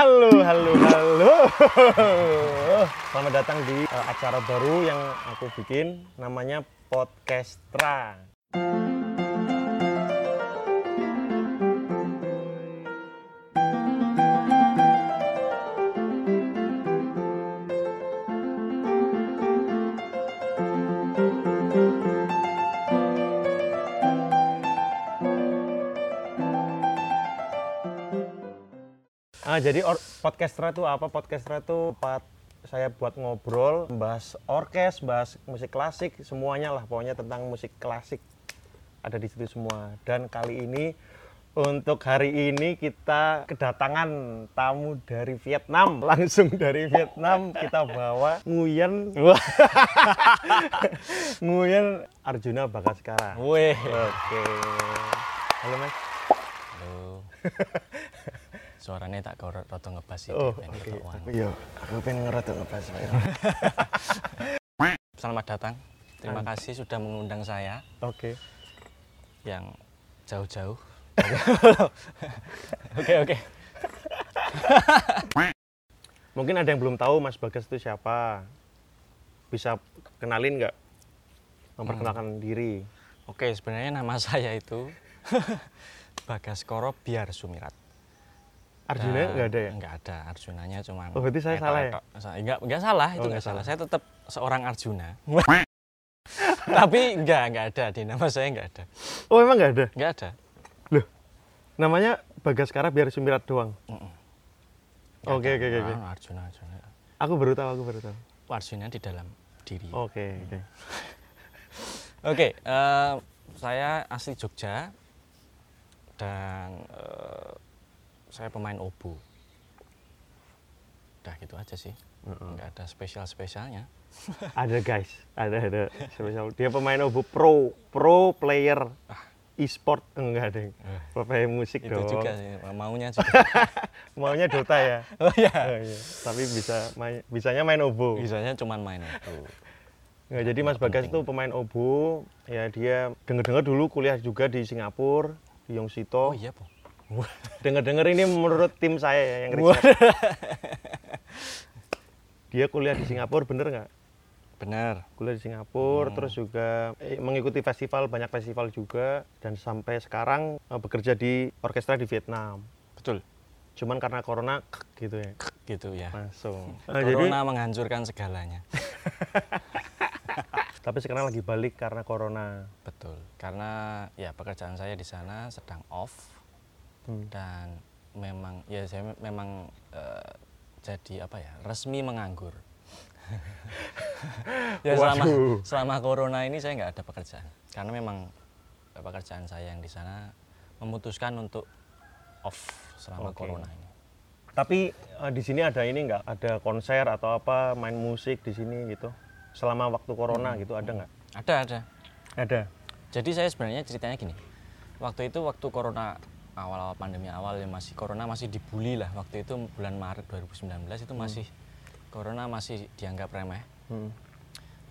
Halo, halo, halo. Selamat datang di uh, acara baru yang aku bikin namanya Podcastra. Jadi or, Podcastra itu apa? Podcastra itu tempat saya buat ngobrol, bahas orkes, bahas musik klasik, semuanya lah pokoknya tentang musik klasik ada di situ semua. Dan kali ini untuk hari ini kita kedatangan tamu dari Vietnam, langsung dari Vietnam kita bawa Nguyen, Nguyen Arjuna Bagaskara. Wih. Oke. Halo Mas. Halo. Suaranya tak kau roto ngebas sih. Oh, oke. wan. Aku yo, aku pengen ngerotok ngepas. Selamat datang. Terima kasih sudah mengundang saya Oke. yang jauh-jauh. Oke oke. Mungkin ada yang belum tahu Mas Bagas itu siapa. Bisa kenalin nggak? Memperkenalkan diri. Oke sebenarnya nama saya itu Bagas Koro Biar Sumirat. Arjuna nggak ada ya? Nggak ada. Arjunanya cuman. Oh, berarti saya salah ya? tok. Sa- Nggak nggak salah Oh, itu nggak nggak salah. salah. Saya tetap seorang Arjuna. Tapi nggak nggak ada di nama saya nggak ada. Oh emang nggak ada? Nggak ada. Loh, namanya Bagaskara biar Sumirat doang. Oke, oke, oke. Ah, Arjuna Arjuna. Aku baru tahu, aku baru tahu. Arjuna di dalam diri. Oke, oke. Oke, eh, saya asli Jogja dan eh, saya pemain obo. Udah gitu aja sih, nggak ada spesial spesialnya. Ada guys, ada ada spesial. Dia pemain obo pro, pro player e-sport enggak ada. Eh, Pro player musik itu dong. juga sih, maunya juga. Maunya Dota ya. oh ya, Oh, iya. Tapi bisa main, bisanya main obo. bisanya cuman main obo. Nggak, jadi Mas Bagas itu pemain obo. Ya dia denger-dengar dulu kuliah juga di Singapura di Oh Yongsito. iya po. Dengar-dengar ini menurut tim saya ya, yang riset. Dia kuliah di Singapura bener nggak? Benar. Kuliah di Singapura, Hmm. terus juga eh, mengikuti festival banyak festival juga dan sampai sekarang eh, bekerja di orkestra di Vietnam. Betul. Cuman karena corona gitu ya Gitu ya. langsung. Nah, jadi Corona menghancurkan segalanya. tapi sekarang lagi balik karena corona. Betul. Karena ya pekerjaan saya di sana sedang off Hmm. dan memang ya saya me- memang eh, jadi apa ya resmi menganggur. ya selama Waduh. selama corona ini saya nggak ada pekerjaan karena memang eh, pekerjaan saya yang di sana memutuskan untuk off selama Oke. corona ini. Tapi eh, di sini ada ini nggak? Ada konser atau apa main musik di sini gitu? Selama waktu corona gitu ada nggak? Ada ada. Ada. Jadi saya sebenarnya ceritanya gini. Waktu itu waktu corona awal-awal pandemi awal ya masih corona masih dibully lah. Waktu itu bulan Maret 2019 itu masih corona masih dianggap remeh. Hmm.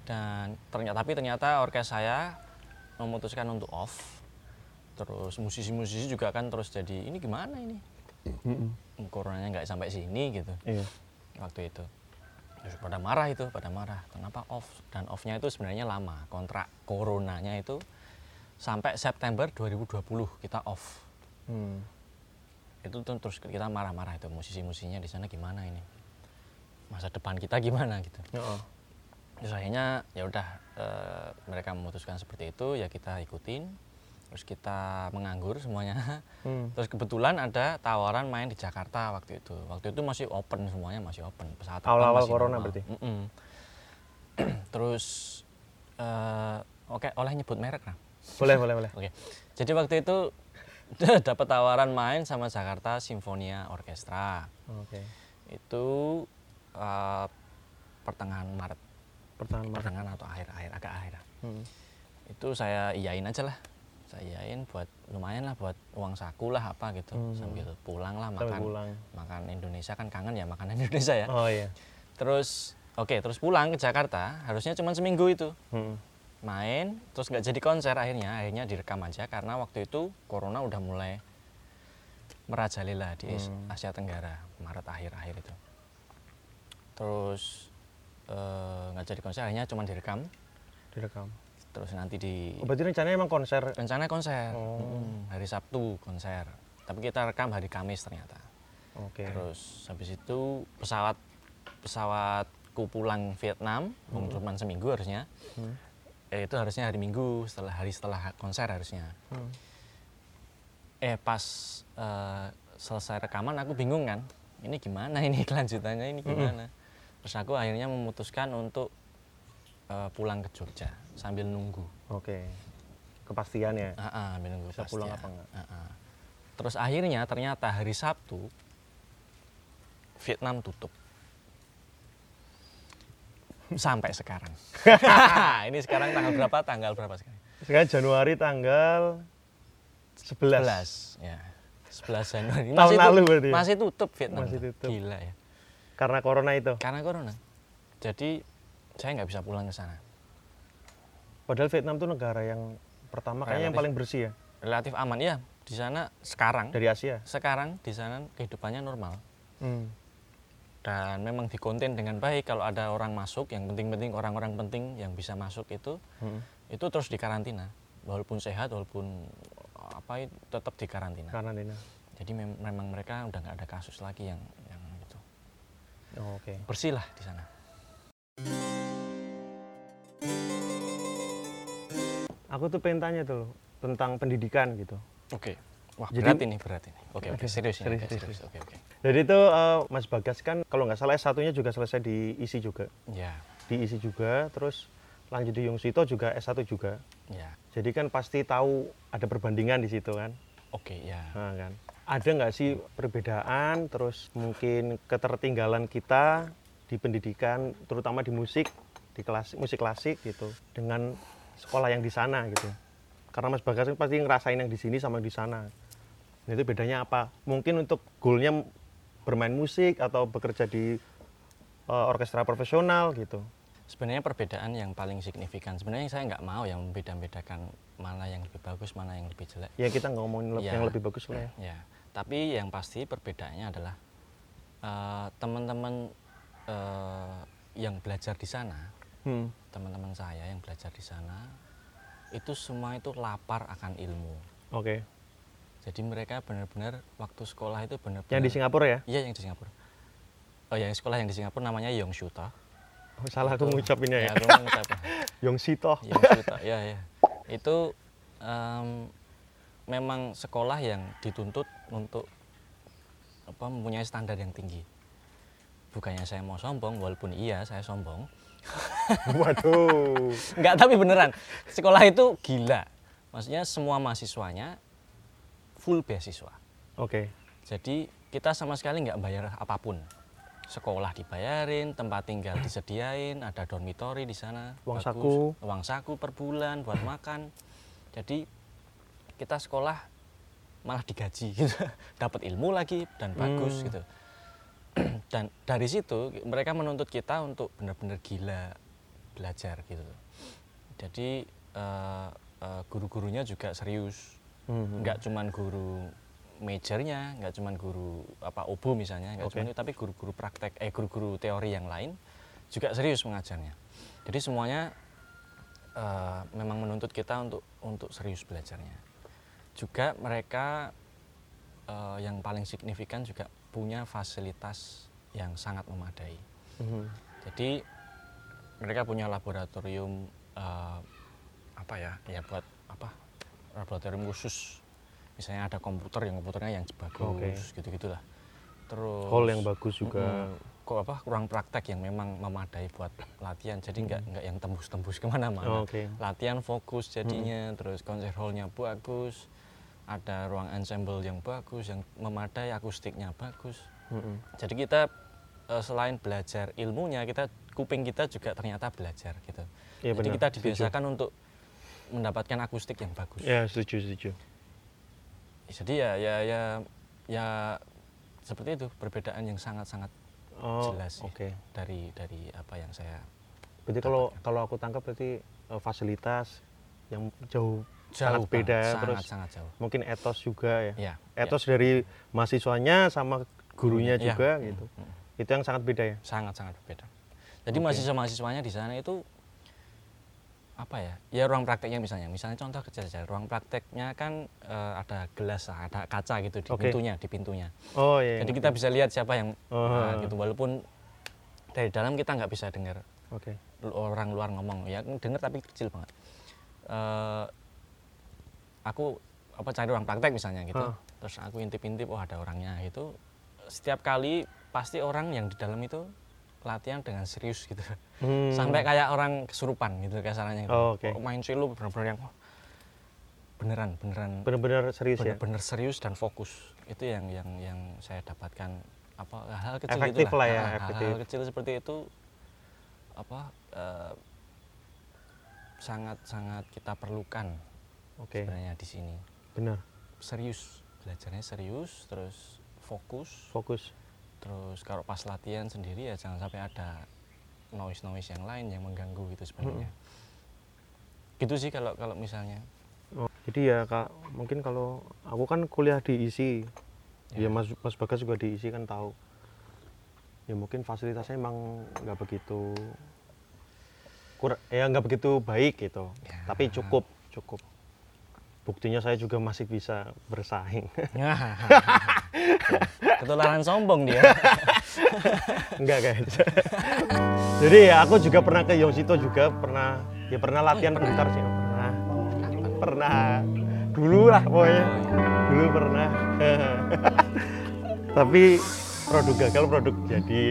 Dan ternyata tapi ternyata orkes saya memutuskan untuk off. Terus musisi-musisi juga kan terus jadi ini gimana ini? Mm-mm. Coronanya nggak sampai sini gitu Iya. waktu itu. Terus pada marah itu, pada marah. Kenapa off? Dan off-nya itu sebenarnya lama. Kontrak coronanya itu sampai September 2020 kita off. Hmm. Itu tuh terus kita marah-marah itu musisi-musisinya di sana gimana ini? Masa depan kita gimana gitu. Heeh. Terus akhirnya ya udah eh, mereka memutuskan seperti itu ya kita ikutin. Terus kita menganggur semuanya. Hmm. Terus kebetulan ada tawaran main di Jakarta waktu itu. Waktu itu masih open semuanya masih open. Pesawat Awal-awal corona normal. berarti? Mm-mm. Terus eh, oke oleh nyebut merek nah. Boleh, boleh, boleh. Oke. Jadi waktu itu dapat tawaran main sama Jakarta Sinfonia Orkestra. Oke. Itu eh, pertengahan Maret, Pertahanan Maret. pertengahan atau akhir akhir agak akhir. Hmm. Itu saya iyain aja lah. Saya iyain buat lumayan lah buat uang saku lah apa gitu Hmm. sambil pulang lah makan pulang. makan Indonesia kan kangen ya makanan Indonesia ya. Oh iya. Terus oke terus pulang ke Jakarta harusnya cuma seminggu itu Hmm. Main terus nggak jadi konser akhirnya akhirnya direkam aja karena waktu itu corona udah mulai merajalela di Hmm. Asia Tenggara Maret akhir-akhir itu terus eh, nggak jadi konser akhirnya cuma direkam Direkam. terus nanti di Oh, berarti rencananya emang konser. rencana konser Oh. Mm, hari Sabtu konser tapi kita rekam hari Kamis ternyata Oke. terus habis itu pesawat pesawatku pulang Vietnam cuma seminggu harusnya Hmm. Eh, itu harusnya hari Minggu setelah hari setelah konser harusnya Hmm. eh pas eh, selesai rekaman aku bingung kan ini gimana ini kelanjutannya ini gimana terus aku akhirnya memutuskan untuk eh, pulang ke Jogja sambil nunggu Oke. Kepastian ya. Ah, ah, sambil nunggu Bisa pulang apa enggak? Ah, ah. terus akhirnya ternyata hari Sabtu Vietnam tutup sampai sekarang ini sekarang tanggal berapa tanggal berapa sekarang Sekarang Januari tanggal 11. 11 ya 11 Januari Tahun tu- lalu berarti ya? masih tutup Vietnam Masih tutup. gila ya Karena corona itu. karena corona jadi saya nggak bisa pulang ke sana Padahal Vietnam tuh negara yang pertama kayaknya yang Relatif. paling bersih ya relatif aman ya di sana sekarang dari Asia. sekarang di sana kehidupannya normal Hmm. Dan memang dikonten dengan baik kalau ada orang masuk yang penting-penting orang-orang penting yang bisa masuk itu Hmm. itu terus dikarantina walaupun sehat walaupun apa itu tetap dikarantina Karantina. jadi mem- memang mereka udah nggak ada kasus lagi yang yang itu Oh, Oke. bersih lah di sana Aku tuh pengen tanya tuh tentang pendidikan gitu. oke wah Jadi- berat ini berat ini oke oke Aduh, serius serius, oke, serius. serius oke oke Jadi itu eh, Mas Bagas kan kalau nggak salah S1-nya juga selesai diisi juga. ya Diisi juga, terus lanjut di Yongsito juga S1 juga. ya Jadi kan pasti tahu ada perbandingan di situ kan. oke ya Nah, kan. Ada nggak sih perbedaan, terus mungkin ketertinggalan kita di pendidikan, terutama di musik, di kelas musik klasik gitu, dengan sekolah yang di sana gitu. Karena Mas Bagas kan pasti ngerasain yang di sini sama yang di sana. Nah, itu bedanya apa? Mungkin untuk goalnya bermain musik atau bekerja di eh, orkestra profesional gitu. sebenarnya perbedaan yang paling signifikan sebenarnya saya nggak mau yang membeda-bedakan mana yang lebih bagus mana yang lebih jelek Ya kita nggak ngomongin Ya. yang lebih bagus lah ya. ya tapi yang pasti perbedaannya adalah eh, teman-teman eh, yang belajar di sana Hmm. teman-teman saya yang belajar di sana itu semua itu lapar akan ilmu Oke. Jadi mereka benar-benar waktu sekolah itu benar-benar Yang di Singapura ya? iya yang di Singapura oh yang sekolah yang di Singapura namanya Yongshuta Oh, salah aku ngucapinnya ya. ya, aku ngucapin. Yongsito. Yongshuta ya ya itu em, memang sekolah yang dituntut untuk apa mempunyai standar yang tinggi bukannya saya mau sombong walaupun iya saya sombong Waduh. Enggak, tapi beneran. Sekolah itu gila. Maksudnya semua mahasiswanya full beasiswa. Oke. Jadi kita sama sekali nggak bayar apa pun. Sekolah dibayarin, tempat tinggal disediain, ada dormitory di sana. Uang bagus. saku. Uang saku per bulan buat makan. Jadi kita sekolah malah digaji gitu. Dapat ilmu lagi dan bagus Hmm. gitu. dan dari situ mereka menuntut kita untuk benar-benar gila belajar gitu. Jadi eh, eh, guru-gurunya juga serius Hmm. nggak cuman guru majornya nggak cuman guru apa obo misalnya nggak Oke. cuman itu tapi guru-guru praktek eh guru-guru teori yang lain juga serius mengajarnya jadi semuanya eh, memang menuntut kita untuk untuk serius belajarnya juga mereka eh, yang paling signifikan juga punya fasilitas yang sangat memadai Mhm. jadi mereka punya laboratorium eh, apa ya ya buat apa laboratorium khusus misalnya ada komputer yang komputernya yang bagus Oke. gitu gitulah terus Hall yang bagus juga. Kok apa kurang praktek yang memang memadai buat latihan jadi nggak nggak yang tembus-tembus ke mana-mana Oke. latihan fokus jadinya terus konser hallnya bagus ada ruang ensemble yang bagus yang memadai akustiknya bagus Mhm. jadi kita eh, selain belajar ilmunya kita kuping kita juga ternyata belajar gitu Iya jadi benar, kita setuju. dibiasakan untuk mendapatkan akustik yang bagus Ya setuju setuju. jadi ya ya ya ya seperti itu perbedaan yang sangat-sangat Oh, jelas sih Oke. dari dari apa yang saya Berarti kalau kalau aku tangkap berarti eh, fasilitas yang jauh sangat Jauh beda banget, terus sangat sangat jauh. mungkin etos juga ya. Iya. Etos dari mahasiswanya sama gurunya Iya. juga gitu. Itu yang sangat beda ya. sangat sangat berbeda. Jadi Oke. mahasiswa mahasiswanya di sana itu apa ya? Ya ruang prakteknya misalnya, misalnya contoh kecil saja, ruang prakteknya kan eh, ada gelas, ada kaca gitu di Oke. pintunya, di pintunya. Oh iya. Jadi kita bisa lihat siapa yang nah, gitu, walaupun dari dalam kita nggak bisa dengar Oke. lu- orang luar ngomong, ya dengar tapi kecil banget. Eh, aku apa cari ruang praktek misalnya gitu, Ah. terus aku intip-intip, oh ada orangnya gitu. Setiap kali pasti orang yang di dalam itu latihan dengan serius gitu Hmm. sampai kayak orang kesurupan gitu kasarannya gitu. Oh. Kok main cello bener-bener yang beneran beneran benar-benar serius ya. bener-bener serius dan fokus itu yang yang yang saya dapatkan apa hal kecil Efektif gitu lah ya, hal efektif. kecil seperti itu apa eh, sangat sangat kita perlukan Oke. sebenarnya di sini Benar. serius belajarnya serius terus fokus Fokus. Terus kalau pas latihan sendiri ya jangan sampai ada noise noise yang lain yang mengganggu gitu sebenarnya gitu sih kalau kalau misalnya Oh, jadi ya kak, mungkin kalau aku kan kuliah di ISI, ya, Ya. Mas Mas Bagas juga di ISI kan tahu. Ya mungkin fasilitasnya emang nggak begitu kur ya nggak begitu baik gitu. Ya. Tapi cukup cukup. Buktinya saya juga masih bisa bersaing. ketularan sombong dia Enggak guys. Jadi ya aku juga pernah ke Yongsito juga pernah ya pernah latihan bentar sih pernah. Pernah dulu lah pokoknya. Dulu pernah. Tapi produk gagal produk jadi.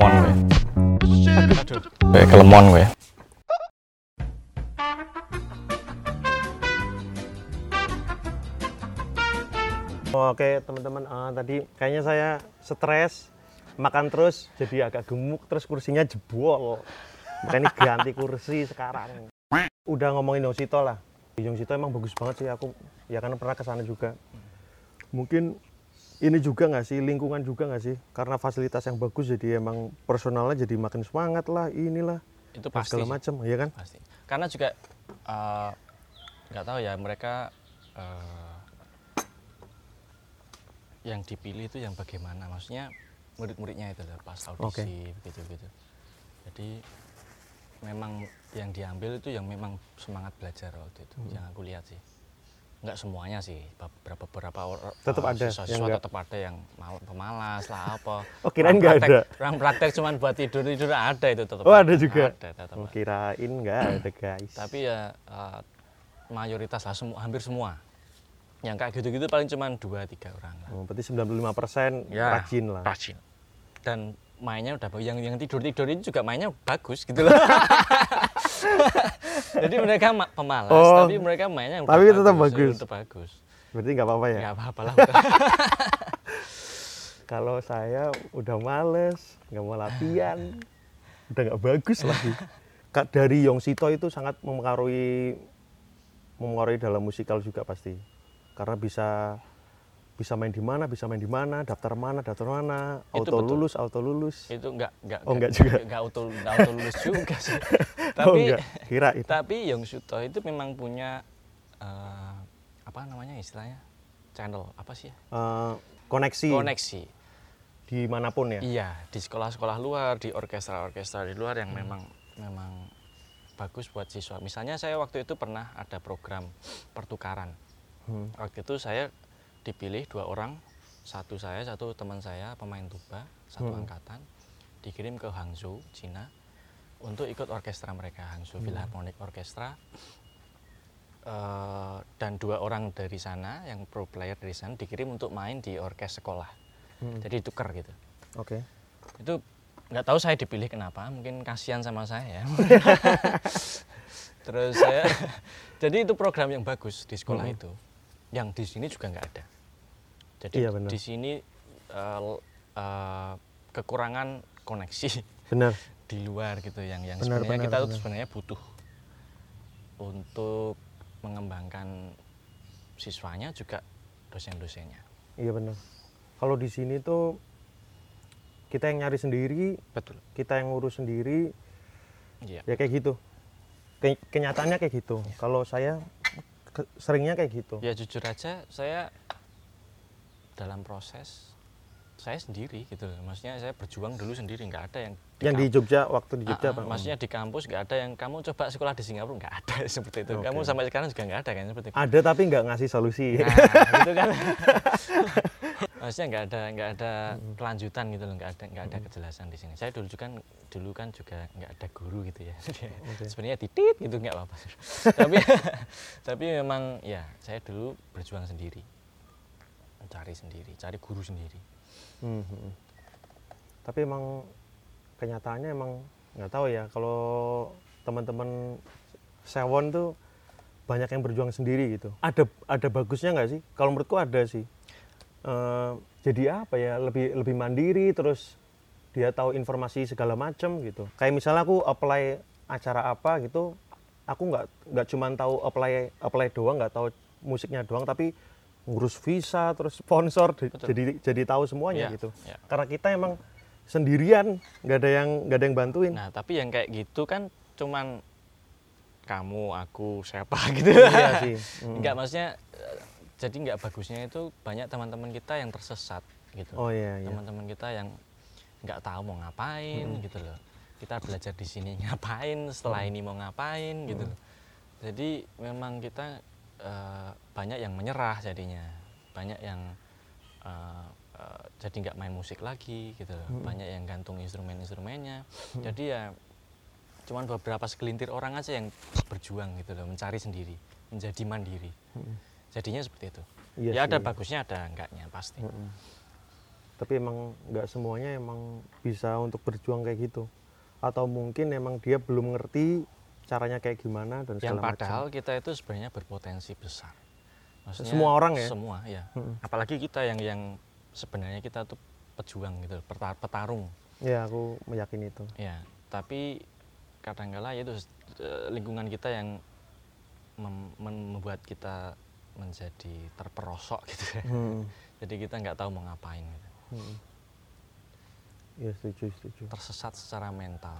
Kelemon gue gue kelemon gue Oke teman-teman eh, tadi kayaknya saya stres makan terus jadi agak gemuk terus kursinya jebol. Makanya ganti kursi sekarang. Udah ngomongin Yongsito lah. Yongsito emang bagus banget sih aku ya kan pernah ke sana juga. Mungkin ini juga nggak sih? Lingkungan juga nggak sih? Karena fasilitas yang bagus jadi emang personalnya jadi makin semangat lah inilah. Itu dan pasti segala macam ya kan? Pasti. Karena juga eh, nggak tahu ya mereka eh, yang dipilih itu yang bagaimana? Maksudnya murid-muridnya itu loh, pas audisi begitu begitu jadi memang yang diambil itu yang memang semangat belajar waktu itu Hmm. yang aku lihat sih nggak semuanya sih. Beberapa beberapa orang Tetep ada yang siswa nggak. tetap ada yang mal, pemalas lah apa. Oh, kirain Orang nggak praktek- ada. orang praktek cuman buat tidur tidur ada itu tetap Oh, ada. juga? ada tetap Oh, kirain nggak ada guys. Tapi ya eh, mayoritas lah semua hampir semua. Yang kayak gitu-gitu paling cuman dua tiga orang lah. Oh, berarti 95% Ya, rajin lah. rajin. Dan mainnya udah yang yang tidur tidur ini juga mainnya bagus gitu loh jadi mereka ma- pemalas Oh, tapi mereka mainnya tapi tetap bagus, bagus. tetap bagus. Berarti nggak apa-apa ya? Nggak apa-apa lah kalau saya udah males nggak mau latihan. Udah nggak bagus lagi. Kak dari Yongsito itu sangat mempengaruhi mempengaruhi dalam musikal juga pasti. Karena bisa bisa main di mana bisa main di mana daftar mana daftar mana Itu auto betul. lulus auto lulus. Itu nggak nggak Oh, nggak juga? nggak auto auto lulus juga sih. Oh tapi enggak kira itu. tapi Yong Suto itu memang punya eh, apa namanya istilahnya? Channel apa sih? Ya? Eh, koneksi. Koneksi. Di mana pun ya? Iya di sekolah-sekolah luar di orkestra-orkestra di luar yang memang memang bagus buat siswa. Misalnya saya waktu itu pernah ada program pertukaran. Hmm. waktu itu saya dipilih dua orang satu saya satu teman saya pemain tuba satu Hmm. angkatan dikirim ke Hangzhou Cina untuk ikut orkestra mereka Hangzhou Hmm. Philharmonic Orchestra Eh, dan dua orang dari sana yang pro player dari sana dikirim untuk main di orkes sekolah Hmm. jadi tuker gitu oke itu nggak tahu saya dipilih kenapa mungkin kasihan sama saya ya terus saya jadi itu program yang bagus di sekolah Mm. itu yang di sini juga nggak ada jadi Iya, benar. di sini l- eh, kekurangan koneksi benar di luar gitu yang yang Benar, sebenarnya benar, kita tuh benar. sebenarnya butuh untuk mengembangkan siswanya juga dosen-dosennya. Iya benar. Kalau di sini tuh kita yang nyari sendiri, Betul. kita yang ngurus sendiri, Iya. ya kayak gitu. Ke- kenyataannya kayak gitu. Kalau saya seringnya kayak gitu. Ya jujur aja saya dalam proses saya sendiri gitu loh. Maksudnya saya berjuang dulu sendiri nggak ada yang Yang di Jogja waktu di Jogja Pak. maksudnya di kampus nggak ada yang kamu coba sekolah di Singapura nggak ada seperti itu. Oke. Kamu sampai sekarang juga nggak ada kan seperti itu. ada tapi nggak ngasih solusi. Nah, gitu kan. Maksudnya nggak ada nggak ada kelanjutan gitu loh, nggak ada nggak ada kejelasan di sini. Saya dulu juga kan dulu kan juga nggak ada guru gitu ya. Sebenarnya titit gitu nggak apa-apa. tapi tapi memang ya saya dulu berjuang sendiri, cari sendiri, cari guru sendiri. Hmm, hmm. Tapi emang kenyataannya emang nggak tahu ya kalau teman-teman sewon tuh banyak yang berjuang sendiri gitu. Ada ada bagusnya nggak sih? Kalau menurutku ada sih. Eh, jadi apa ya? Lebih lebih mandiri terus dia tahu informasi segala macam gitu. Kayak misalnya aku apply acara apa gitu, aku nggak nggak cuma tahu apply apply doang, nggak tahu musiknya doang, tapi ngurus visa terus sponsor Betul. jadi jadi tahu semuanya Iya, gitu. iya. Karena kita emang sendirian, nggak ada yang nggak ada yang bantuin. Nah tapi yang kayak gitu kan cuman kamu, aku, siapa gitu. iya sih. Mm. Enggak maksudnya jadi nggak bagusnya itu banyak teman-teman kita yang tersesat gitu. Oh iya iya. Teman-teman kita yang nggak tahu mau ngapain gitu loh. Kita belajar di sini ngapain, setelah ini mau ngapain gitu loh. Jadi memang kita eh, banyak yang menyerah jadinya. Banyak yang eh, eh, jadi nggak main musik lagi gitu loh. Banyak yang gantung instrumen-instrumennya. Jadi ya cuman beberapa segelintir orang aja yang berjuang gitu loh, mencari sendiri, menjadi mandiri. Jadinya seperti itu. Iya ya ada sih. bagusnya, ada enggaknya pasti. Mm-mm. Tapi emang nggak semuanya emang bisa untuk berjuang kayak gitu. Atau mungkin emang dia belum ngerti caranya kayak gimana dan Yang segala padahal macam. kita itu sebenarnya berpotensi besar. Maksudnya Semua orang ya? Semua ya. Mm-mm. Apalagi kita yang yang sebenarnya kita tuh pejuang gitu, peta- petarung. Ya aku meyakini itu. Ya, tapi kadangkala ya itu eh, lingkungan kita yang mem- membuat kita menjadi terperosok gitu ya. Hmm. Jadi kita nggak tahu mau ngapain gitu. Hmm. Ya setuju, setuju. Tersesat secara mental.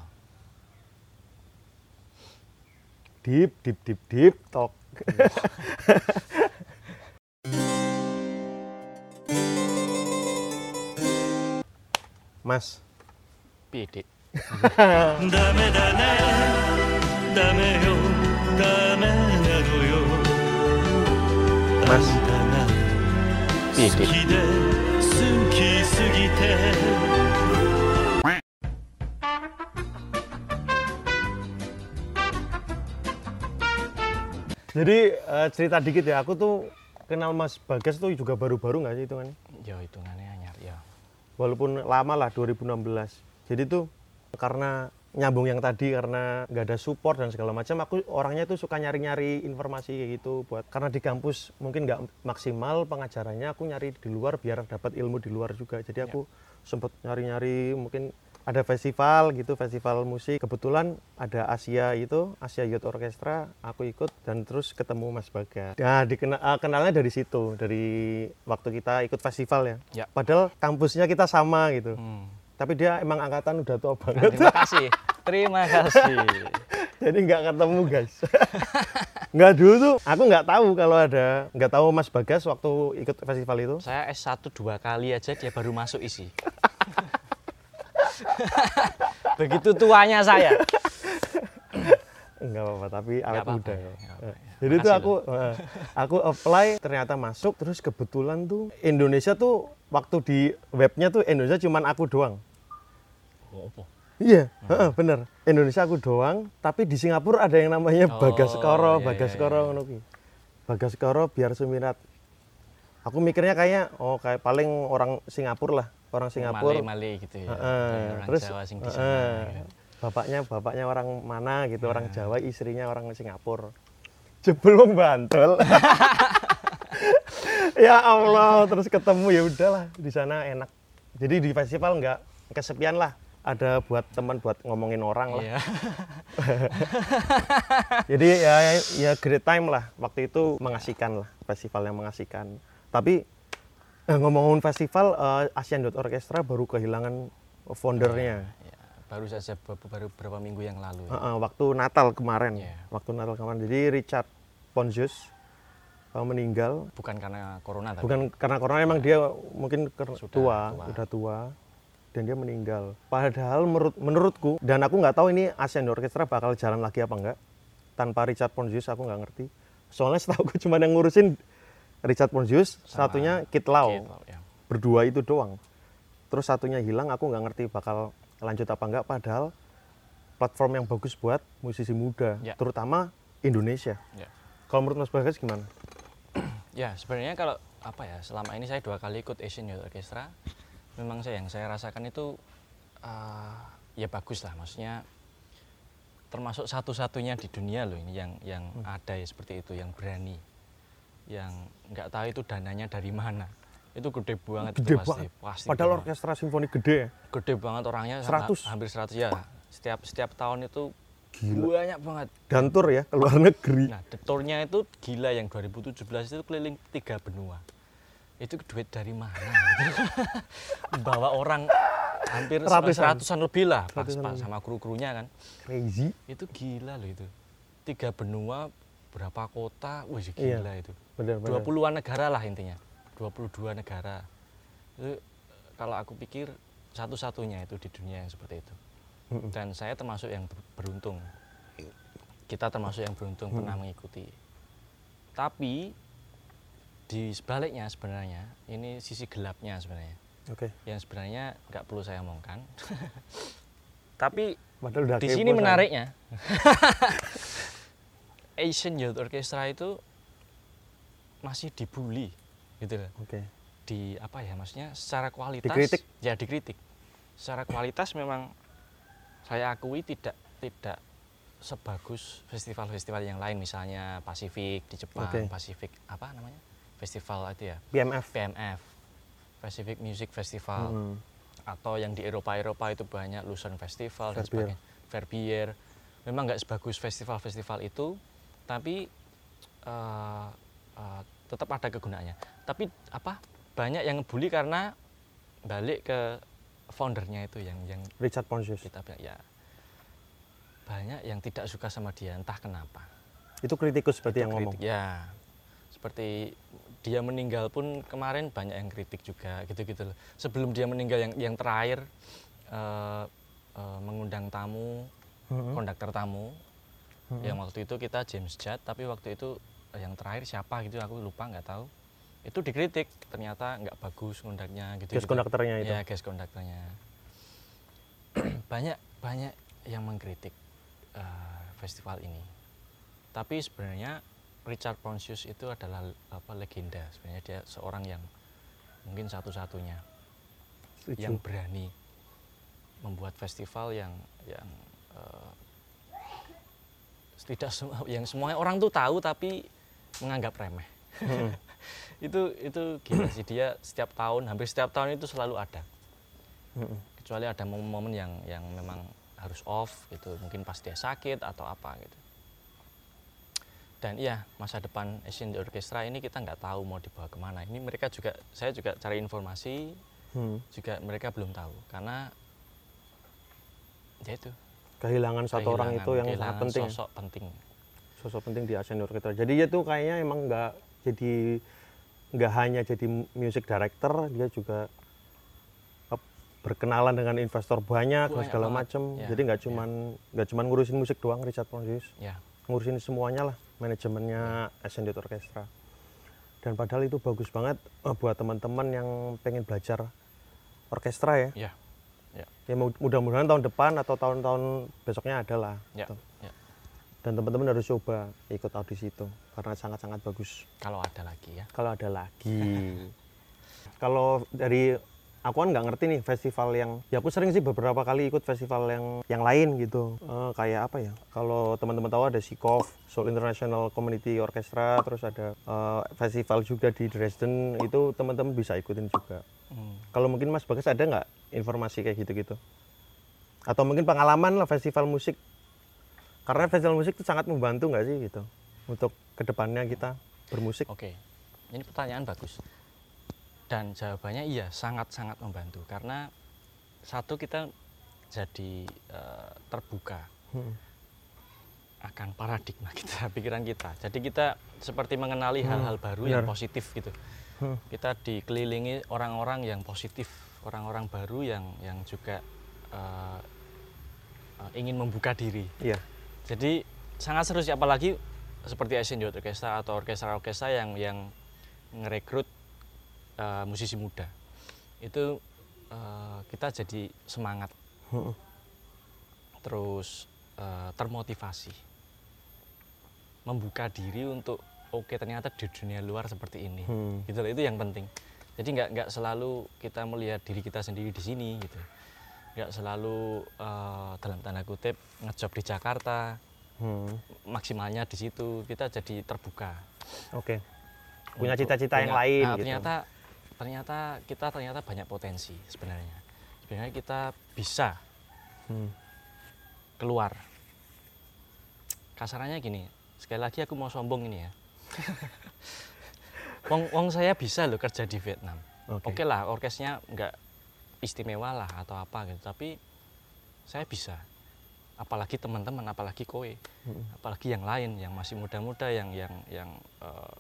Deep, deep, deep, deep talk. Mas. Pidik. Dame, dame, dame, dame, Mas, あんたが Piye, 好 Dik? きで好きすぎて jadi eh, cerita dikit ya. Aku tuh kenal Mas Bagas tuh juga baru-baru nggak sih itu kan? Ya hitungannya anyar ya. walaupun lama lah 2016 jadi tuh karena nyambung yang tadi karena nggak ada support dan segala macam aku orangnya tuh suka nyari-nyari informasi kayak gitu buat karena di kampus mungkin nggak maksimal pengajarannya aku nyari di luar biar dapat ilmu di luar juga jadi aku sempet nyari-nyari mungkin ada festival gitu festival musik kebetulan ada Asia itu Asia Youth Orchestra aku ikut dan terus ketemu Mas Bagas nah dikenal ah, kenalnya dari situ dari waktu kita ikut festival ya Ya. Padahal kampusnya kita sama gitu. Hmm. Tapi dia emang angkatan udah tua Nah, banget. terima kasih. Terima kasih. Jadi nggak ketemu guys. nggak dulu tuh. Aku nggak tahu kalau ada. Nggak tahu Mas Bagas waktu ikut festival itu. Saya S1 dua kali aja dia baru masuk isi. Begitu tuanya saya. Enggak apa-apa. Tapi awet apa-apa, muda. ya. Jadi itu aku eh, aku apply ternyata masuk terus kebetulan tuh Indonesia tuh waktu di webnya tuh Indonesia cuman aku doang. Oh? Iya, heeh, bener. Indonesia aku doang, tapi di Singapura ada yang namanya Oh, Bagaskoro, iya, Bagaskoro iya, iya. ngono ki. Bagaskoro biar sumirat. Aku mikirnya kayak oh kayak paling orang Singapura lah, orang Singapura. Male-male gitu ya. Heeh, Orang terus Jawa sing di gitu. bapaknya bapaknya orang mana gitu, orang Nah. Jawa, istrinya orang Singapura. Jebul wong Bantul. ya Allah, terus ketemu ya udahlah di sana enak. Jadi di festival nggak kesepian lah. Ada buat teman buat ngomongin orang lah. Iya. Jadi ya ya great time lah. Waktu itu mengasihkan lah. festival yang mengasihkan. Tapi eh, ngomong-ngomong festival, eh, Asian Youth Orchestra baru kehilangan foundernya. Ya, baru saja baru beberapa minggu yang lalu. Eh, waktu Natal kemarin, Iya. waktu Natal kemarin. Jadi Richard Pontius eh, meninggal. Bukan karena corona tapi Bukan karena corona, emang dia mungkin Sudah tua, tua. udah tua, dan dia meninggal. Padahal menurut menurutku, dan aku nggak tahu ini Asian Orchestra bakal jalan lagi apa enggak. Tanpa Richard Pontius aku nggak ngerti. Soalnya setahu aku cuma yang ngurusin Richard Pontius, Sama satunya Kit Lau. Gitu, ya. Berdua itu doang. Terus satunya hilang, aku nggak ngerti bakal lanjut apa enggak. Padahal platform yang bagus buat musisi muda, Ya. terutama Indonesia. Ya. Kalau menurut Mas Bagas gimana? Ya, sebenarnya kalau apa ya, selama ini saya dua kali ikut Asian Youth Orchestra, memang saya yang saya rasakan itu eh, ya bagus lah, maksudnya termasuk satu-satunya di dunia loh ini yang yang Hmm. ada ya seperti itu, yang berani, yang nggak tahu itu dananya dari mana, itu gede banget Gede itu pasti, banget. pasti Padahal banget. orkestra simfoni gede ya. gede banget orangnya 100? hampir 100 ya, setiap setiap tahun itu banyak banget. Dan tur ya ke luar negeri. Nah, the tournya itu gila yang 2017 itu keliling tiga benua. Itu duit dari mana? Bawa orang hampir Ratusan. ratusan, lebih lah pas, Ratusan pas sama kru-krunya kan. Crazy. Itu gila loh itu. Tiga benua, berapa kota, wih Iya. gila itu. Benar, benar. 20-an negara lah intinya. 22 negara. Itu kalau aku pikir satu-satunya itu di dunia yang seperti itu. Dan saya termasuk yang ber- beruntung. Kita termasuk yang beruntung pernah mengikuti. Tapi di sebaliknya sebenarnya ini sisi gelapnya sebenarnya. Oke. Yang sebenarnya nggak perlu saya omongkan. Tapi di sini menariknya. Asian Youth Orchestra itu masih dibully gitu loh Oke. di apa ya maksudnya secara kualitas Dikritik? ya dikritik secara kualitas memang saya akui tidak tidak sebagus festival-festival yang lain misalnya Pasifik di Jepang Oke. Pasifik apa namanya festival itu ya PMF. PMF Pacific Music Festival Mm. atau yang di Eropa Eropa itu banyak Luzern Festival dan Verbier. sebagainya Verbier memang nggak sebagus festival-festival itu tapi eh, eh, tetap ada kegunaannya tapi apa banyak yang ngebully karena balik ke foundernya itu yang yang Richard Pontius. kita ya banyak yang tidak suka sama dia entah kenapa Itu kritikus berarti yang kritik. ngomong. Ya, seperti dia meninggal pun kemarin banyak yang kritik juga gitu-gitu loh. Sebelum dia meninggal yang yang terakhir eh, eh, mengundang tamu, Mm-mm. konduktor tamu. Mm-mm. Yang waktu itu kita James Judd, tapi waktu itu eh, yang terakhir siapa gitu aku lupa nggak tahu. Itu dikritik, ternyata nggak bagus ngundangnya gitu. Guest conductornya itu. Ya, guest konduktornya. banyak banyak yang mengkritik eh, festival ini. Tapi sebenarnya Richard Pontius itu adalah apa legenda sebenarnya dia seorang yang mungkin satu-satunya yang berani membuat festival yang yang eh, tidak semua yang semuanya orang tuh tahu tapi menganggap remeh. Mm-mm. itu itu gila sih dia setiap tahun hampir setiap tahun itu selalu ada Mm-mm. kecuali ada momen-momen yang yang memang harus off gitu mungkin pas dia sakit atau apa gitu dan iya masa depan Asian Orchestra ini kita nggak tahu mau dibawa ke mana ini mereka juga saya juga cari informasi Hmm. juga mereka belum tahu karena ya itu Kehilangan satu orang kehilangan- itu yang sangat penting. sosok penting Sosok penting di Asian Orchestra. Jadi dia tuh kayaknya emang nggak jadi nggak hanya jadi music director, dia juga ap- berkenalan dengan investor banyak, Banyak segala macam. Ya, Jadi nggak ya. cuman nggak cuman ngurusin musik doang Richard Pontius. ya ngurusin semuanya lah manajemennya Youth Orchestra dan padahal itu bagus banget eh, buat teman-teman yang pengen belajar orkestra ya. Ya ya ya mu- mudah-mudahan tahun depan atau tahun-tahun besoknya ada lah ya, gitu. ya. dan teman-teman harus coba ikut audisi itu karena sangat-sangat bagus. Kalau ada lagi ya. Kalau ada lagi. Kalau dari aku kan nggak ngerti nih festival yang ya aku sering sih beberapa kali ikut festival yang yang lain gitu. Eh, kayak apa ya? Kalau teman-teman tahu ada Sikov Seoul International Community Orchestra terus ada eh, festival juga di Dresden itu teman-teman bisa ikutin juga. Hmm. kalau mungkin Mas Bagas ada nggak informasi kayak gitu-gitu? Atau mungkin pengalaman lah festival musik? Karena festival musik itu sangat membantu nggak sih gitu? Untuk ke depannya kita bermusik? Oke, Ini pertanyaan bagus. Dan jawabannya iya, sangat-sangat membantu karena satu kita jadi eh, terbuka Hmm. akan paradigma kita, pikiran kita. Jadi kita seperti mengenali hal-hal baru yang benar. positif gitu. Hmm. Kita dikelilingi orang-orang yang positif, orang-orang baru yang yang juga eh, eh, ingin membuka diri. Iya. Jadi sangat seru sih apalagi seperti Asian Youth Orchestra atau orkestra-orkestra yang yang ngerekrut eh, musisi muda. Itu eh, kita jadi semangat Hmm. terus eh, termotivasi membuka diri untuk oke ternyata di dunia luar seperti ini Hmm. gitu itu yang penting jadi nggak nggak selalu kita melihat diri kita sendiri di sini gitu nggak selalu eh, dalam tanda kutip ngejob di Jakarta Hmm. maksimalnya di situ kita jadi terbuka Oke. Punya untuk- cita-cita yang punya- lain nah, gitu. ternyata ternyata kita ternyata banyak potensi sebenarnya sebenarnya kita bisa Hmm. keluar kasarannya gini sekali lagi aku mau sombong ini ya wong wong saya bisa loh kerja di Vietnam Oke. oke lah orkesnya nggak istimewa lah atau apa gitu tapi saya bisa apalagi teman-teman apalagi kowe Hmm. apalagi yang lain yang masih muda-muda yang yang yang eh,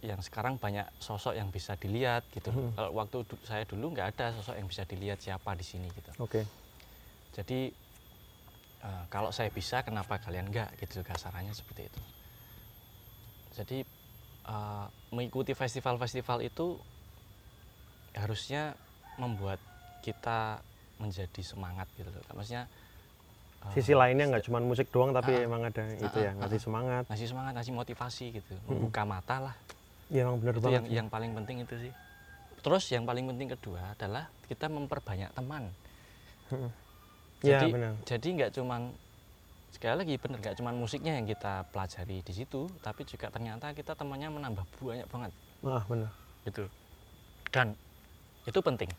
yang sekarang banyak sosok yang bisa dilihat gitu Hmm. kalau waktu du- saya dulu nggak ada sosok yang bisa dilihat siapa di sini gitu Oke. jadi eh, kalau saya bisa, kenapa kalian enggak? Gitu kasarannya seperti itu. Jadi eh, mengikuti festival-festival itu harusnya membuat kita menjadi semangat gitu loh. Maksudnya eh, Sisi lainnya nggak cuma musik doang tapi Ah, emang ada itu ah, ya ah, ngasih semangat. ngasih semangat, ngasih motivasi gitu, membuka mata lah. Iya emang bener itu banget. yang yang paling penting itu sih. Terus yang paling penting kedua adalah kita memperbanyak teman. Iya jadi benar. jadi nggak cuman sekali lagi bener nggak cuman musiknya yang kita pelajari di situ tapi juga ternyata kita temannya menambah banyak banget Wah benar. gitu dan itu penting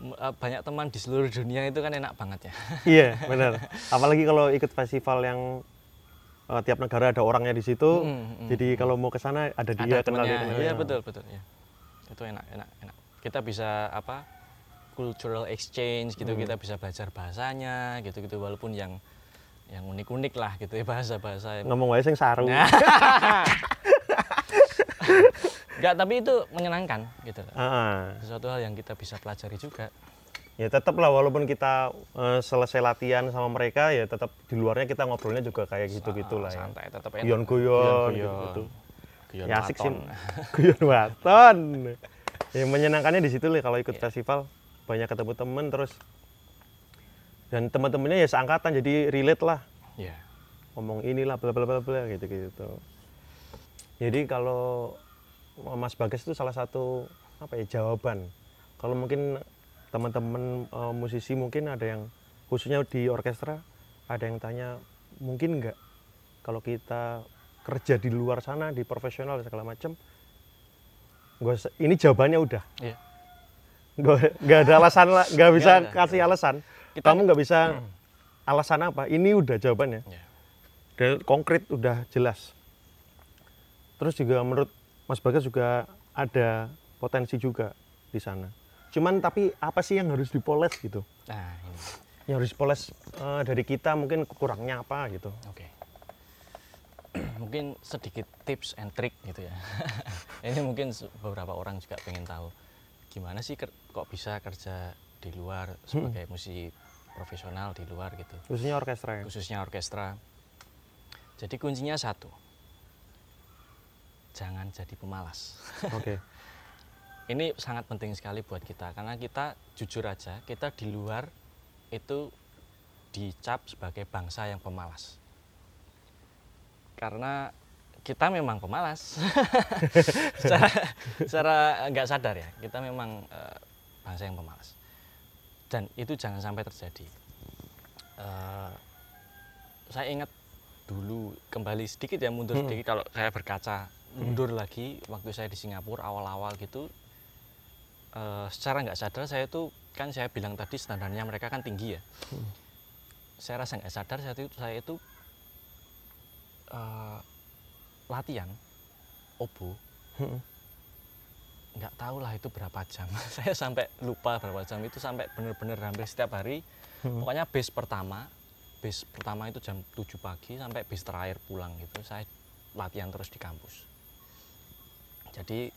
M- eh, banyak teman di seluruh dunia itu kan enak banget ya iya benar. Apalagi kalau ikut festival yang eh, tiap negara ada orangnya di situ. Mm, mm, Jadi kalau mau ke sana ada dia ada kenal dia kenal iya betul betul ya itu enak enak enak kita bisa apa cultural exchange gitu kita bisa belajar bahasanya gitu gitu walaupun yang yang unik-unik lah gitu ya bahasa-bahasa Ngomong wae sing saru. Nah. Enggak, tapi itu menyenangkan gitu. loh. Ah, Sesuatu hal yang kita bisa pelajari juga. Ya tetap lah walaupun kita eh, selesai latihan sama mereka ya tetap di luarnya kita ngobrolnya juga kayak gitu-gitu lah ya. Santai, tetap Guyon-guyon Guyon-guyon. gitu. Guyon Ya asik sih. Guyon waton. Ya menyenangkannya di situ lah kalau ikut festival banyak ketemu temen terus dan teman-temannya ya seangkatan jadi relate lah Iya. ngomong inilah bla bla bla bla gitu gitu. Jadi kalau Mas Bagas itu salah satu apa ya jawaban. Kalau mungkin teman-teman eh, musisi mungkin ada yang khususnya di orkestra ada yang tanya mungkin nggak kalau kita kerja di luar sana di profesional segala macam ini jawabannya udah. Nggak nggak ada alasan lah nggak bisa ada, kasih alasan. Kita- kamu nggak bisa alasan apa? Ini udah jawabannya. Iya. dan konkret udah jelas. Terus juga menurut Mas Bagas juga ada potensi juga di sana cuman tapi apa sih yang harus dipoles gitu Nah, ini. yang harus dipoles eh, dari kita mungkin kurangnya apa gitu Oke. mungkin sedikit tips and trick gitu ya. ini mungkin beberapa orang juga pengen tahu gimana sih kok bisa kerja di luar sebagai musisi profesional di luar gitu. khususnya orkestra ya khususnya orkestra. Jadi kuncinya satu, jangan jadi pemalas. oke Ini sangat penting sekali buat kita karena kita jujur aja kita di luar itu dicap sebagai bangsa yang pemalas. Karena kita memang pemalas, secara, secara nggak sadar ya kita memang eh, bangsa yang pemalas. Dan itu jangan sampai terjadi. Eh, saya ingat dulu kembali sedikit ya mundur sedikit kalau saya berkaca mundur lagi waktu saya di Singapura awal-awal gitu eh, secara nggak sadar saya tuh kan saya bilang tadi standarnya mereka kan tinggi ya. Saya rasa nggak sadar saya itu saya itu eh, latihan obo. Hmm. nggak tahu lah itu berapa jam. Saya sampai lupa berapa jam itu sampai bener-bener hampir setiap hari. Hmm. pokoknya base pertama base pertama itu jam 7 pagi sampai base terakhir pulang gitu saya latihan terus di kampus. Jadi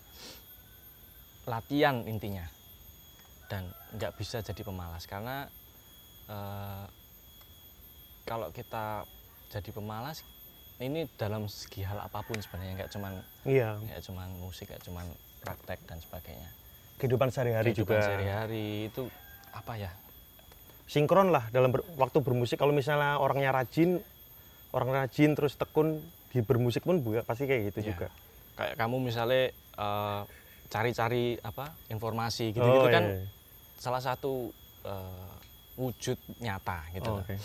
latihan intinya dan nggak bisa jadi pemalas karena eh, kalau kita jadi pemalas ini dalam segi hal apa pun sebenarnya nggak cuman Iya, nggak cuman musik nggak cuman praktek dan sebagainya kehidupan sehari-hari Kehidupan juga. sehari-hari itu apa ya Sinkron lah dalam ber- waktu bermusik. Kalau misalnya orangnya rajin, orang rajin terus tekun di bermusik pun juga pasti kayak gitu Iya. juga. kayak kamu misalnya eh, cari-cari apa informasi gitu Oh, kan iya, iya. salah satu eh, wujud nyata gitu Oh, loh. oke.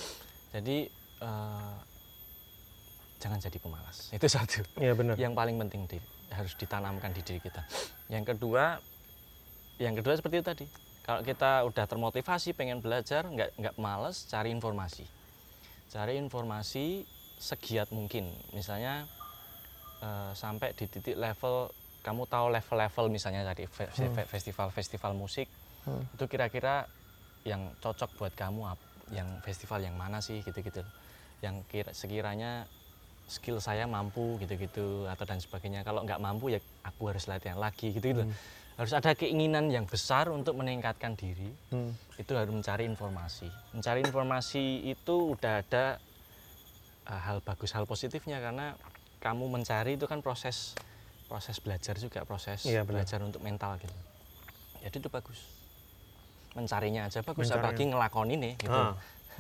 jadi eh, jangan jadi pemalas itu satu Iya benar. yang paling penting di, harus ditanamkan di diri kita yang kedua yang kedua seperti itu tadi kalau kita udah termotivasi pengen belajar nggak nggak males cari informasi cari informasi segiat mungkin misalnya eh, sampai di titik level kamu tahu level-level misalnya tadi fe- Hmm. fe- festival-festival musik Hmm. itu kira-kira yang cocok buat kamu yang festival yang mana sih gitu-gitu yang kira sekiranya skill saya mampu gitu-gitu atau dan sebagainya kalau nggak mampu ya aku harus latihan lagi gitu-gitu Hmm. harus ada keinginan yang besar untuk meningkatkan diri Hmm. itu harus mencari informasi mencari informasi itu udah ada uh, hal bagus hal positifnya karena kamu mencari itu kan proses proses belajar juga proses Iya, benar. belajar untuk mental gitu jadi itu bagus mencarinya aja bagus Mencarinya. apalagi ngelakoni nih gitu Ah,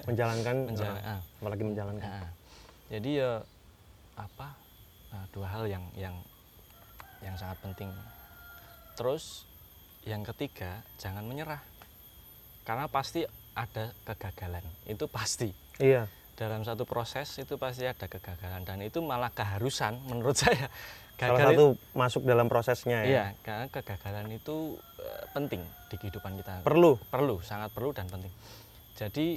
menjalankan, Menjala- ah, ah. apalagi menjalankan. Nah, jadi ya apa nah, dua hal yang yang yang sangat penting. Terus yang ketiga jangan menyerah karena pasti ada kegagalan itu pasti Iya, dalam satu proses itu pasti ada kegagalan dan itu malah keharusan menurut saya salah Gagal satu masuk dalam prosesnya itu- ya. iya karena kegagalan itu eh, penting di kehidupan kita. Perlu. perlu sangat perlu dan penting. Jadi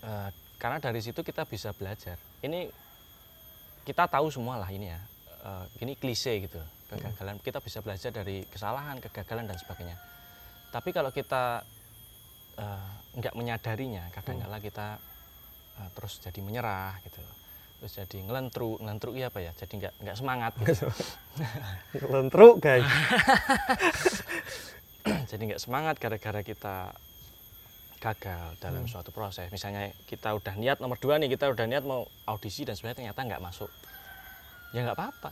eh, karena dari situ kita bisa belajar. Ini kita tahu semua lah ini ya. Eh, ini klise gitu kegagalan. Kita bisa belajar dari kesalahan kegagalan dan sebagainya. Tapi kalau kita nggak menyadarinya kadang-kala kita eh, terus jadi menyerah gitu terus jadi ngelentruk ngelentruk iya apa ya? Jadi nggak nggak semangat gitu. Lentruk guys. jadi nggak semangat gara-gara kita gagal dalam Hmm. suatu proses. Misalnya kita udah niat nomor dua nih kita udah niat mau audisi dan sebenarnya ternyata nggak masuk. Ya nggak apa-apa.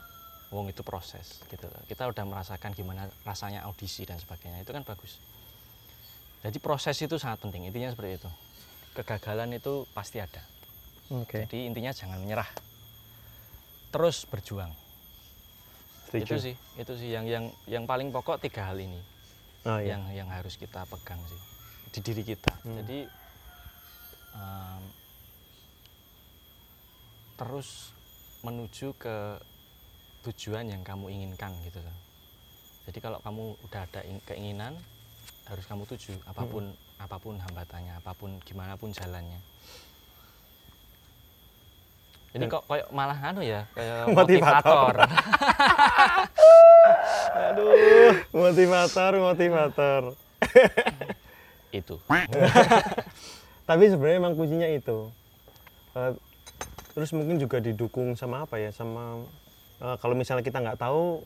Wong itu proses gitu loh. Kita udah merasakan gimana rasanya audisi dan sebagainya. Itu kan bagus. Jadi proses itu sangat penting. Intinya seperti itu. Kegagalan itu pasti ada Oke. jadi intinya jangan menyerah terus berjuang Setuju. itu sih itu sih yang yang yang paling pokok tiga hal ini Oh, iya. yang yang harus kita pegang sih di diri kita. Hmm. Jadi em, terus menuju ke tujuan yang kamu inginkan gitu. Jadi kalau kamu udah ada ing- keinginan harus kamu tuju apa pun Hmm. apa pun hambatannya, apa pun gimana pun jalannya. Ini kok kayak malah anu ya, kayak Motivator. motivator. Aduh, motivator, motivator. itu. Tapi sebenarnya emang kuncinya itu. Eh, terus mungkin juga didukung sama apa ya? Sama eh, kalau misalnya kita nggak tahu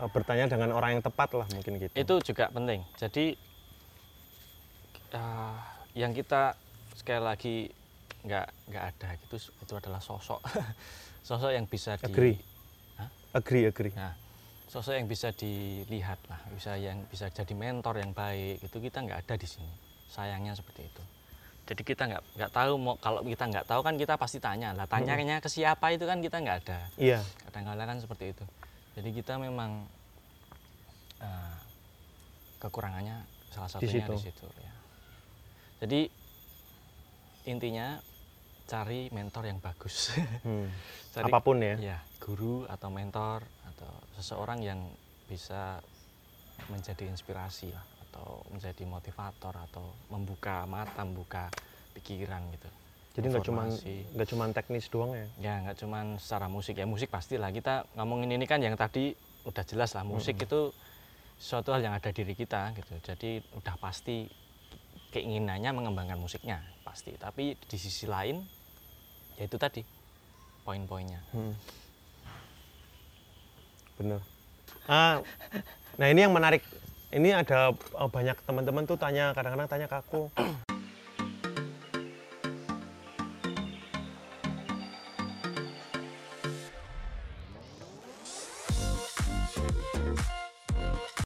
eh, bertanya dengan orang yang tepat lah mungkin gitu. itu juga penting jadi eh, yang kita sekali lagi nggak nggak ada gitu. Itu adalah sosok. Sosok yang bisa di Agree. Hah? Agree, agree. nah sosok yang bisa dilihat lah. Bisa yang bisa jadi mentor yang baik itu kita nggak ada di sini. Sayangnya seperti itu. Jadi kita nggak nggak tahu mau kalau kita nggak tahu kan kita pasti tanya lah. Tanyanya ke siapa itu kan kita nggak ada. Iya. kadang-kadang kan seperti itu. Jadi kita memang eh, kekurangannya salah Di satunya situ. di situ ya. Jadi intinya cari mentor yang bagus. Hmm. cari Apa pun ya. ya guru atau mentor atau seseorang yang bisa menjadi inspirasi lah atau menjadi motivator atau membuka mata membuka pikiran gitu. Jadi nggak cuma nggak cuma teknis doang ya. ya nggak cuman secara musik ya. Musik pastilah kita ngomongin ini kan yang tadi udah jelas lah musik itu suatu hal yang ada diri kita gitu. Jadi udah pasti keinginannya mengembangkan musiknya pasti. Tapi di sisi lain ya itu tadi poin-poinnya Hmm. Bener. Ah, nah ini yang menarik. Ini ada eh, banyak teman-teman tuh tanya kadang-kadang tanya ke aku,